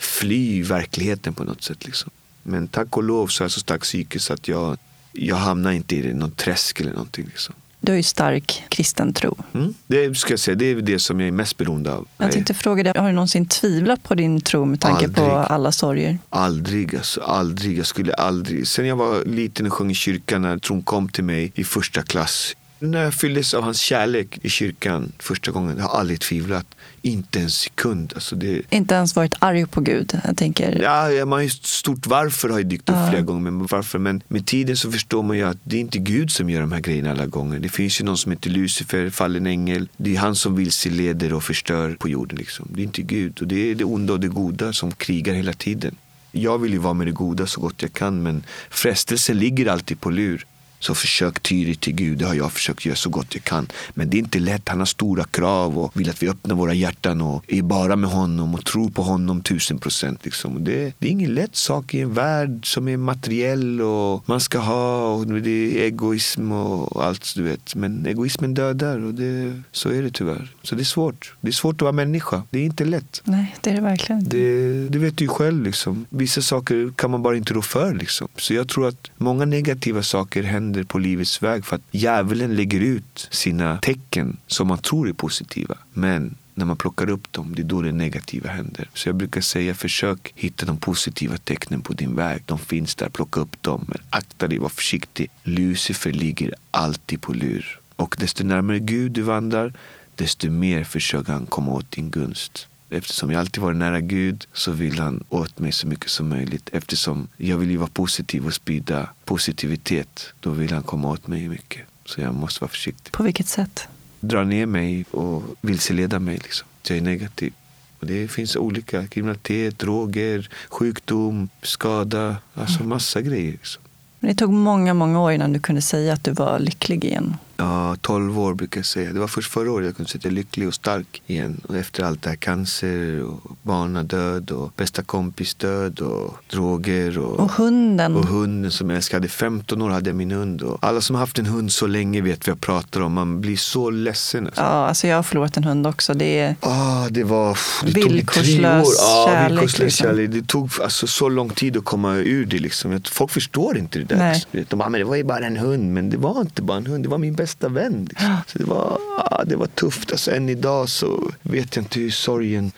fly verkligheten på något sätt. Liksom. Men tack och lov så har jag så stark psyke så att jag, jag hamnar inte i någon träsk eller någonting. Liksom. Du har ju stark kristen tro. Mm, det ska jag säga, det är det som jag är mest beroende av. Jag tänkte fråga dig, har du någonsin tvivlat på din tro med tanke aldrig. på alla sorger? Aldrig, alltså, aldrig. Jag skulle aldrig. Sen jag var liten och sjöng i kyrkan när tron kom till mig i första klass när jag fylldes av hans kärlek i kyrkan första gången, jag har aldrig tvivlat. Inte en sekund. Alltså det... Inte ens varit arg på Gud? Jag tänker... Ja, man har ju stort varför har ju dykt upp uh. flera gånger. Men, varför? men med tiden så förstår man ju att det är inte Gud som gör de här grejerna alla gånger. Det finns ju någon som heter Lucifer, fallen ängel. Det är han som vilseleder och förstör på jorden. Liksom. Det är inte Gud. Och det är det onda och det goda som krigar hela tiden. Jag vill ju vara med det goda så gott jag kan men frestelsen ligger alltid på lur. Så försök ty till Gud. Det har jag försökt göra så gott jag kan. Men det är inte lätt. Han har stora krav och vill att vi öppnar våra hjärtan och är bara med honom och tror på honom tusen procent. Liksom. Det, det, är ingen lätt sak i en värld som är materiell och man ska ha och det är egoism och allt du vet. Men egoismen dödar och det, så är det tyvärr. Så det är svårt. Det är svårt att vara människa. Det är inte lätt. Nej, det är det verkligen det, det vet du ju själv. Liksom. Vissa saker kan man bara inte rå för. Liksom. Så jag tror att många negativa saker händer händer på livets väg för att djävulen lägger ut sina tecken som man tror är positiva. Men när man plockar upp dem, det är då det negativa händer. Så jag brukar säga, försök hitta de positiva tecknen på din väg. De finns där, plocka upp dem. Men akta dig, var försiktig. Lucifer ligger alltid på lur. Och desto närmare Gud du vandrar, desto mer försöker han komma åt din gunst. Eftersom jag alltid varit nära Gud så vill han åt mig så mycket som möjligt. Eftersom jag vill ju vara positiv och sprida positivitet. Då vill han komma åt mig mycket. Så jag måste vara försiktig. På vilket sätt? Dra ner mig och vilseleda mig. Liksom. Jag är negativ. Och det finns olika. Kriminalitet, droger, sjukdom, skada. Alltså mm. massa grejer. Liksom. Men det tog många, många år innan du kunde säga att du var lycklig igen. Ja, 12 år brukar jag säga. Det var först förra året jag kunde säga att jag är lycklig och stark igen. Och efter allt det här cancer och barnadöd och bästa kompis död och droger. Och, och hunden. Och hunden som jag älskade. 15 år hade jag min hund. Och alla som har haft en hund så länge vet vad jag pratar om. Man blir så ledsen. Alltså. Ja, alltså jag har förlorat en hund också. Det är ah, det var, det villkorslös tog kärlek. Ah, villkorslös liksom. kärlek. Det tog alltså, så lång tid att komma ur det. Liksom. Folk förstår inte det där. Nej. De bara, men det var ju bara en hund. Men det var inte bara en hund. Det var min bästa bästa vän. Liksom. Så det, var, ja, det var tufft. Alltså, än idag så vet jag inte hur sorgen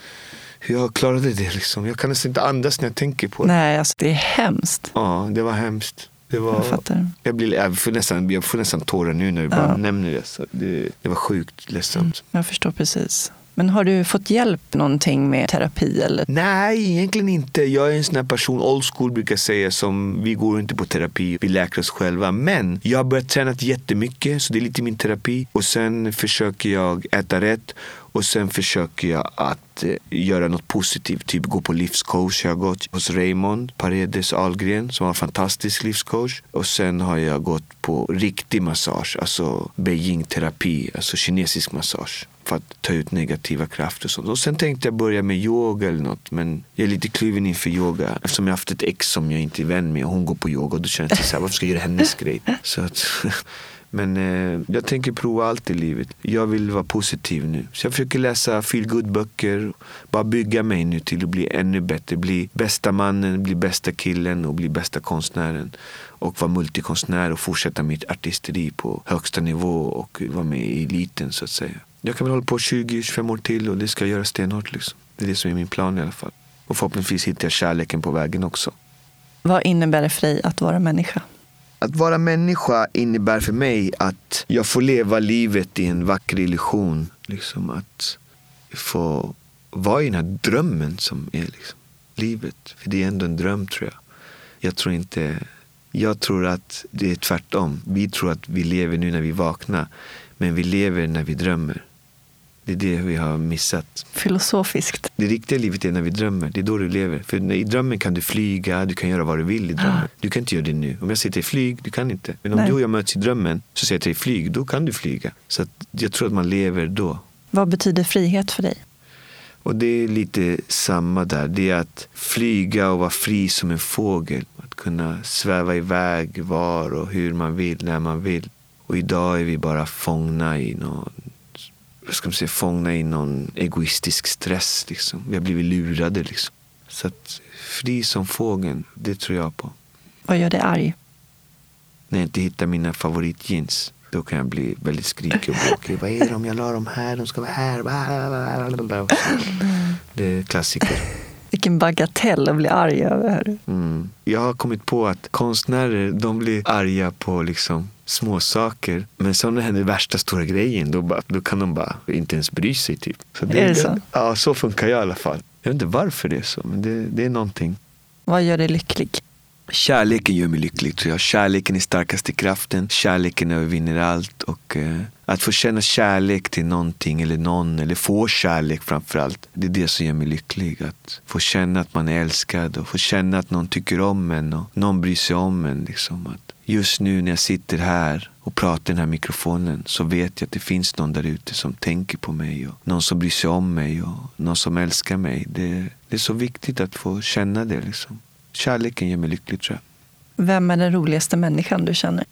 hur jag klarade det. Liksom. Jag kan nästan inte andas när jag tänker på det. Nej, alltså, det är hemskt. Ja, det var hemskt. Det var, jag fattar. Jag, blir, jag, får nästan, jag får nästan tårar nu när du bara nämner det. Så det. Det var sjukt ledsamt. Mm, jag förstår precis. Men har du fått hjälp någonting med terapi? Eller? Nej, egentligen inte. Jag är en sån här person, old school brukar jag säga, som vi går inte på terapi, vi läker oss själva. Men jag har börjat träna jättemycket, så det är lite min terapi. Och sen försöker jag äta rätt och sen försöker jag att eh, göra något positivt. Typ gå på livscoach. Jag har gått hos Raymond Paredes Ahlgren som har en fantastisk livscoach. Och sen har jag gått på riktig massage, alltså Beijing-terapi, alltså kinesisk massage för att ta ut negativa krafter och sånt. Och sen tänkte jag börja med yoga eller något. Men jag är lite kluven inför yoga. Eftersom jag haft ett ex som jag inte är vän med och hon går på yoga. Och då känns det så här, varför ska jag göra hennes grej? Så att, men eh, jag tänker prova allt i livet. Jag vill vara positiv nu. Så jag försöker läsa feel böcker Bara bygga mig nu till att bli ännu bättre. Bli bästa mannen, bli bästa killen och bli bästa konstnären. Och vara multikonstnär och fortsätta mitt artisteri på högsta nivå och vara med i eliten så att säga. Jag kan väl hålla på 20-25 år till och det ska jag göra stenhårt. Liksom. Det är det som är min plan i alla fall. Och förhoppningsvis hittar jag kärleken på vägen också. Vad innebär det för dig att vara människa? Att vara människa innebär för mig att jag får leva livet i en vacker illusion. Liksom att få vara i den här drömmen som är. Liksom. livet. För det är ändå en dröm tror jag. Jag tror inte... Jag tror att det är tvärtom. Vi tror att vi lever nu när vi vaknar. Men vi lever när vi drömmer. Det är det vi har missat. Filosofiskt. Det riktiga livet är när vi drömmer. Det är då du lever. För i drömmen kan du flyga, du kan göra vad du vill i drömmen. Du kan inte göra det nu. Om jag säger till dig flyg, du kan inte. Men om Nej. du och jag möts i drömmen så säger jag till dig flyg, då kan du flyga. Så jag tror att man lever då. Vad betyder frihet för dig? Och det är lite samma där. Det är att flyga och vara fri som en fågel. Att kunna sväva iväg var och hur man vill, när man vill. Och idag är vi bara fångna i någon, ska man säga, fångna i någon egoistisk stress. Liksom. Vi har blivit lurade. Liksom. Så att fri som fågeln, det tror jag på. Vad gör dig arg? När jag inte hittar mina favoritjeans. Då kan jag bli väldigt skrikig och bråkig. Vad är det om jag la dem här? De ska vara här. Det är klassiker. Vilken bagatell att bli arg över. Mm. Jag har kommit på att konstnärer de blir arga på liksom små saker. Men sen när det händer värsta stora grejen då, bara, då kan de bara inte ens bry sig. Typ. Så Är det så? Ja, så funkar jag i alla fall. Jag vet inte varför det är så, men det, det är någonting. Vad gör dig lycklig? Kärleken gör mig lycklig tror jag. Kärleken är starkaste kraften. Kärleken övervinner allt. Och eh, att få känna kärlek till någonting eller någon, eller få kärlek framför allt. Det är det som gör mig lycklig. Att få känna att man är älskad och få känna att någon tycker om en och någon bryr sig om en. Liksom. Att just nu när jag sitter här och pratar i den här mikrofonen så vet jag att det finns någon där ute som tänker på mig och någon som bryr sig om mig och någon som älskar mig. Det, det är så viktigt att få känna det. Liksom. Kärleken gör mig lycklig tror jag. Vem är den roligaste människan du känner?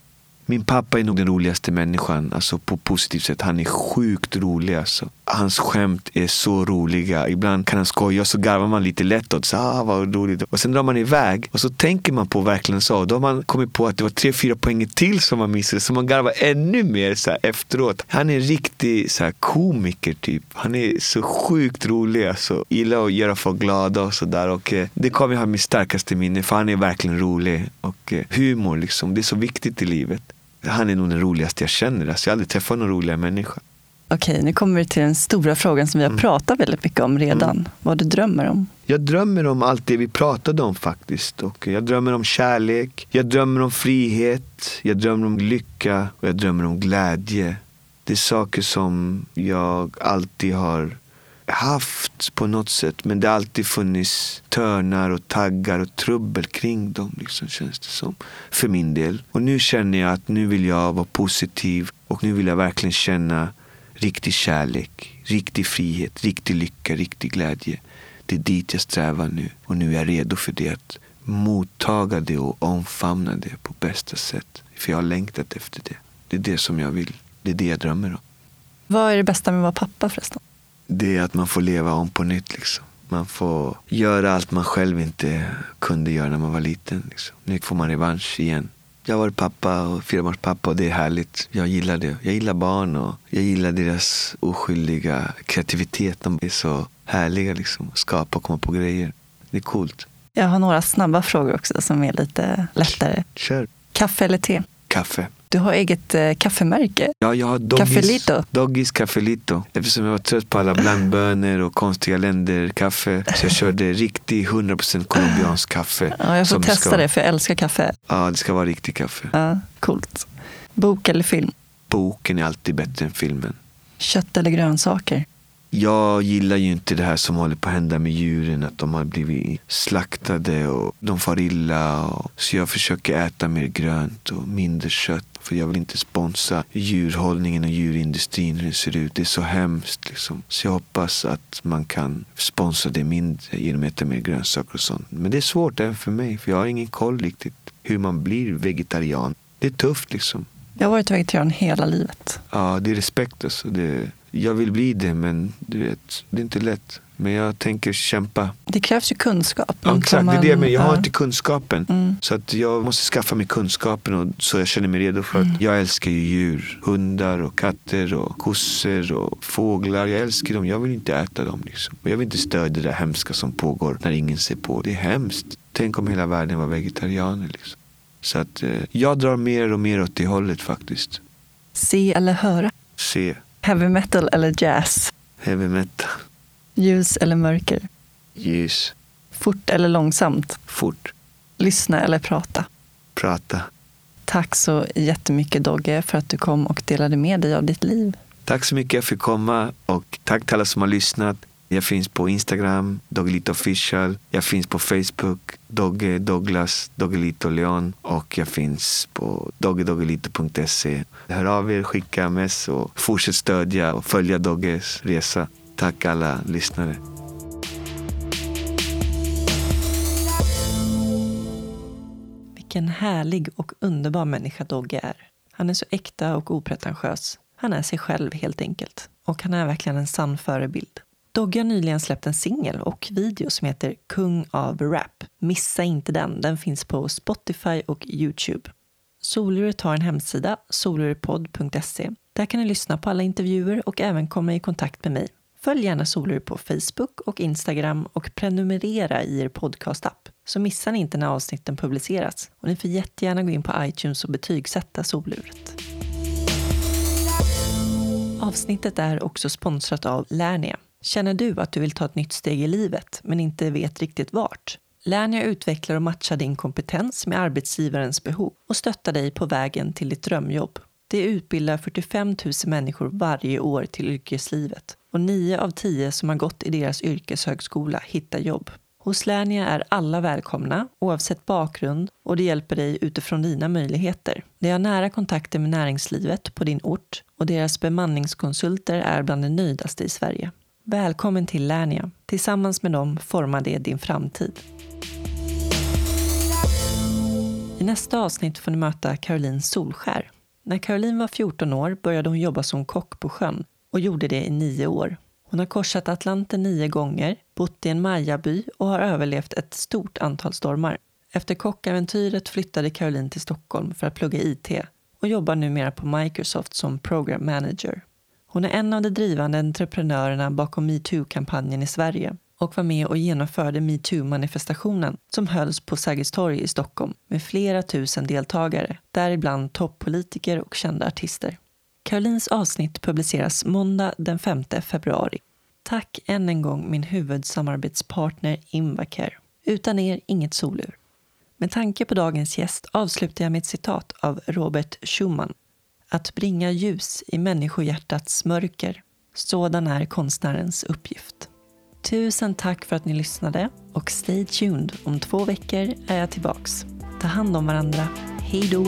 Min pappa är nog den roligaste människan, alltså på positivt sätt. Han är sjukt rolig. Alltså. Hans skämt är så roliga. Ibland kan han skoja och så garvar man lite lätt åt. Så, ah, vad roligt. Och sen drar man iväg och så tänker man på verkligen så. Då har man kommit på att det var tre, fyra poäng till som man missade. Så man garvar ännu mer så här, efteråt. Han är en riktig så här, komiker typ. Han är så sjukt rolig. Alltså. Gillar att göra folk glada och sådär. Eh, det kommer jag ha mitt starkaste minne. För han är verkligen rolig. Och eh, humor liksom. Det är så viktigt i livet. Han är nog den roligaste jag känner. Alltså, jag har aldrig träffat någon roligare människa. Okej, nu kommer vi till den stora frågan som vi har pratat väldigt mycket om redan. Vad du drömmer om. Jag drömmer om allt det vi pratade om faktiskt. Och jag drömmer om kärlek, jag drömmer om frihet, jag drömmer om lycka och jag drömmer om glädje. Det är saker som jag alltid har haft på något sätt. Men det har alltid funnits törnar och taggar och trubbel kring dem. Liksom, känns det som. För min del. Och nu känner jag att nu vill jag vara positiv. Och nu vill jag verkligen känna riktig kärlek, riktig frihet, riktig lycka, riktig glädje. Det är dit jag strävar nu. Och nu är jag redo för det. Att mottaga det och omfamna det på bästa sätt. För jag har längtat efter det. Det är det som jag vill. Det är det jag drömmer om. Vad är det bästa med att vara pappa förresten? Det är att man får leva om på nytt. Liksom. Man får göra allt man själv inte kunde göra när man var liten. Liksom. Nu får man revansch igen. Jag har varit pappa och fyrabarnspappa och det är härligt. Jag gillar det. Jag gillar barn och jag gillar deras oskyldiga kreativitet. De är så härliga liksom. Skapa och komma på grejer. Det är coolt. Jag har några snabba frågor också som är lite lättare. Kör. Kaffe eller te? Kaffe. Du har eget eh, kaffemärke. Ja, jag har Doggis, Caffelito. Doggis Caffelito. Eftersom jag var trött på alla blandbönor och konstiga länder kaffe. Så jag körde riktig 100% colombiansk kaffe. Ja, jag får testa ska, det för jag älskar kaffe. Ja, det ska vara riktig kaffe. Ja, coolt. Bok eller film? Boken är alltid bättre än filmen. Kött eller grönsaker? Jag gillar ju inte det här som håller på att hända med djuren. Att de har blivit slaktade och de far illa. Och, så jag försöker äta mer grönt och mindre kött. För jag vill inte sponsra djurhållningen och djurindustrin hur det ser ut. Det är så hemskt. Liksom. Så jag hoppas att man kan sponsra det mindre genom att äta mer grönsaker och sånt. Men det är svårt även för mig. För jag har ingen koll riktigt hur man blir vegetarian. Det är tufft liksom. Jag har varit vegetarian hela livet. Ja, det är respekt alltså. Det, jag vill bli det, men du vet, det är inte lätt. Men jag tänker kämpa. Det krävs ju kunskap. Ja, om exakt, vad det är det, man- men jag har inte kunskapen. Mm. Så att jag måste skaffa mig kunskapen och, så jag känner mig redo för att jag älskar ju djur. Hundar och katter och kossor och fåglar. Jag älskar dem. Jag vill inte äta dem. Liksom. Och jag vill inte stödja det där hemska som pågår när ingen ser på. Det är hemskt. Tänk om hela världen var vegetarianer. Liksom. Så att eh, jag drar mer och mer åt det hållet faktiskt. Se eller höra? Se Heavy metal eller jazz? heavy metal, Ljus eller mörker? ljus, Fort eller långsamt? Fort. Lyssna eller prata? Prata. Tack så jättemycket Dogge för att du kom och delade med dig av ditt liv. Tack så mycket för att jag fick komma och tack till alla som har lyssnat. Jag finns på Instagram, Doggelito official. Jag finns på Facebook, Dogge Douglas, Doggelito Leon. Och jag finns på doggedoggelito.se. Hör av er, skicka mess och fortsätt stödja och följa Dogges resa. Tack alla lyssnare. Vilken härlig och underbar människa Dogge är. Han är så äkta och opretentiös. Han är sig själv helt enkelt. Och han är verkligen en sann förebild. Dogge har nyligen släppt en singel och video som heter Kung av rap. Missa inte den, den finns på Spotify och Youtube. Soluret har en hemsida, solurepodd.se. Där kan ni lyssna på alla intervjuer och även komma i kontakt med mig. Följ gärna Solur på Facebook och Instagram och prenumerera i er podcastapp så missar ni inte när avsnitten publiceras. Och ni får jättegärna gå in på iTunes och betygsätta Soluret. Avsnittet är också sponsrat av Lernia. Känner du att du vill ta ett nytt steg i livet men inte vet riktigt vart? Lernia utvecklar och matchar din kompetens med arbetsgivarens behov och stöttar dig på vägen till ditt drömjobb. Det utbildar 45 000 människor varje år till yrkeslivet och 9 av 10 som har gått i deras yrkeshögskola hittar jobb. Hos Lernia är alla välkomna, oavsett bakgrund, och det hjälper dig utifrån dina möjligheter. De har nära kontakter med näringslivet på din ort och deras bemanningskonsulter är bland de nöjdaste i Sverige. Välkommen till Lernia. Tillsammans med dem formar det din framtid. I nästa avsnitt får ni möta Caroline Solskär. När Caroline var 14 år började hon jobba som kock på sjön och gjorde det i nio år. Hon har korsat Atlanten nio gånger, bott i en mayaby och har överlevt ett stort antal stormar. Efter kockäventyret flyttade Caroline till Stockholm för att plugga IT och jobbar numera på Microsoft som program manager. Hon är en av de drivande entreprenörerna bakom metoo-kampanjen i Sverige och var med och genomförde metoo-manifestationen som hölls på Sergels torg i Stockholm med flera tusen deltagare, däribland toppolitiker och kända artister. Karolins avsnitt publiceras måndag den 5 februari. Tack än en gång min huvudsamarbetspartner Invacare. Utan er inget solur. Med tanke på dagens gäst avslutar jag med ett citat av Robert Schumann. Att bringa ljus i människohjärtats mörker. Sådan är konstnärens uppgift. Tusen tack för att ni lyssnade och stay tuned. Om två veckor är jag tillbaks. Ta hand om varandra. Hej då!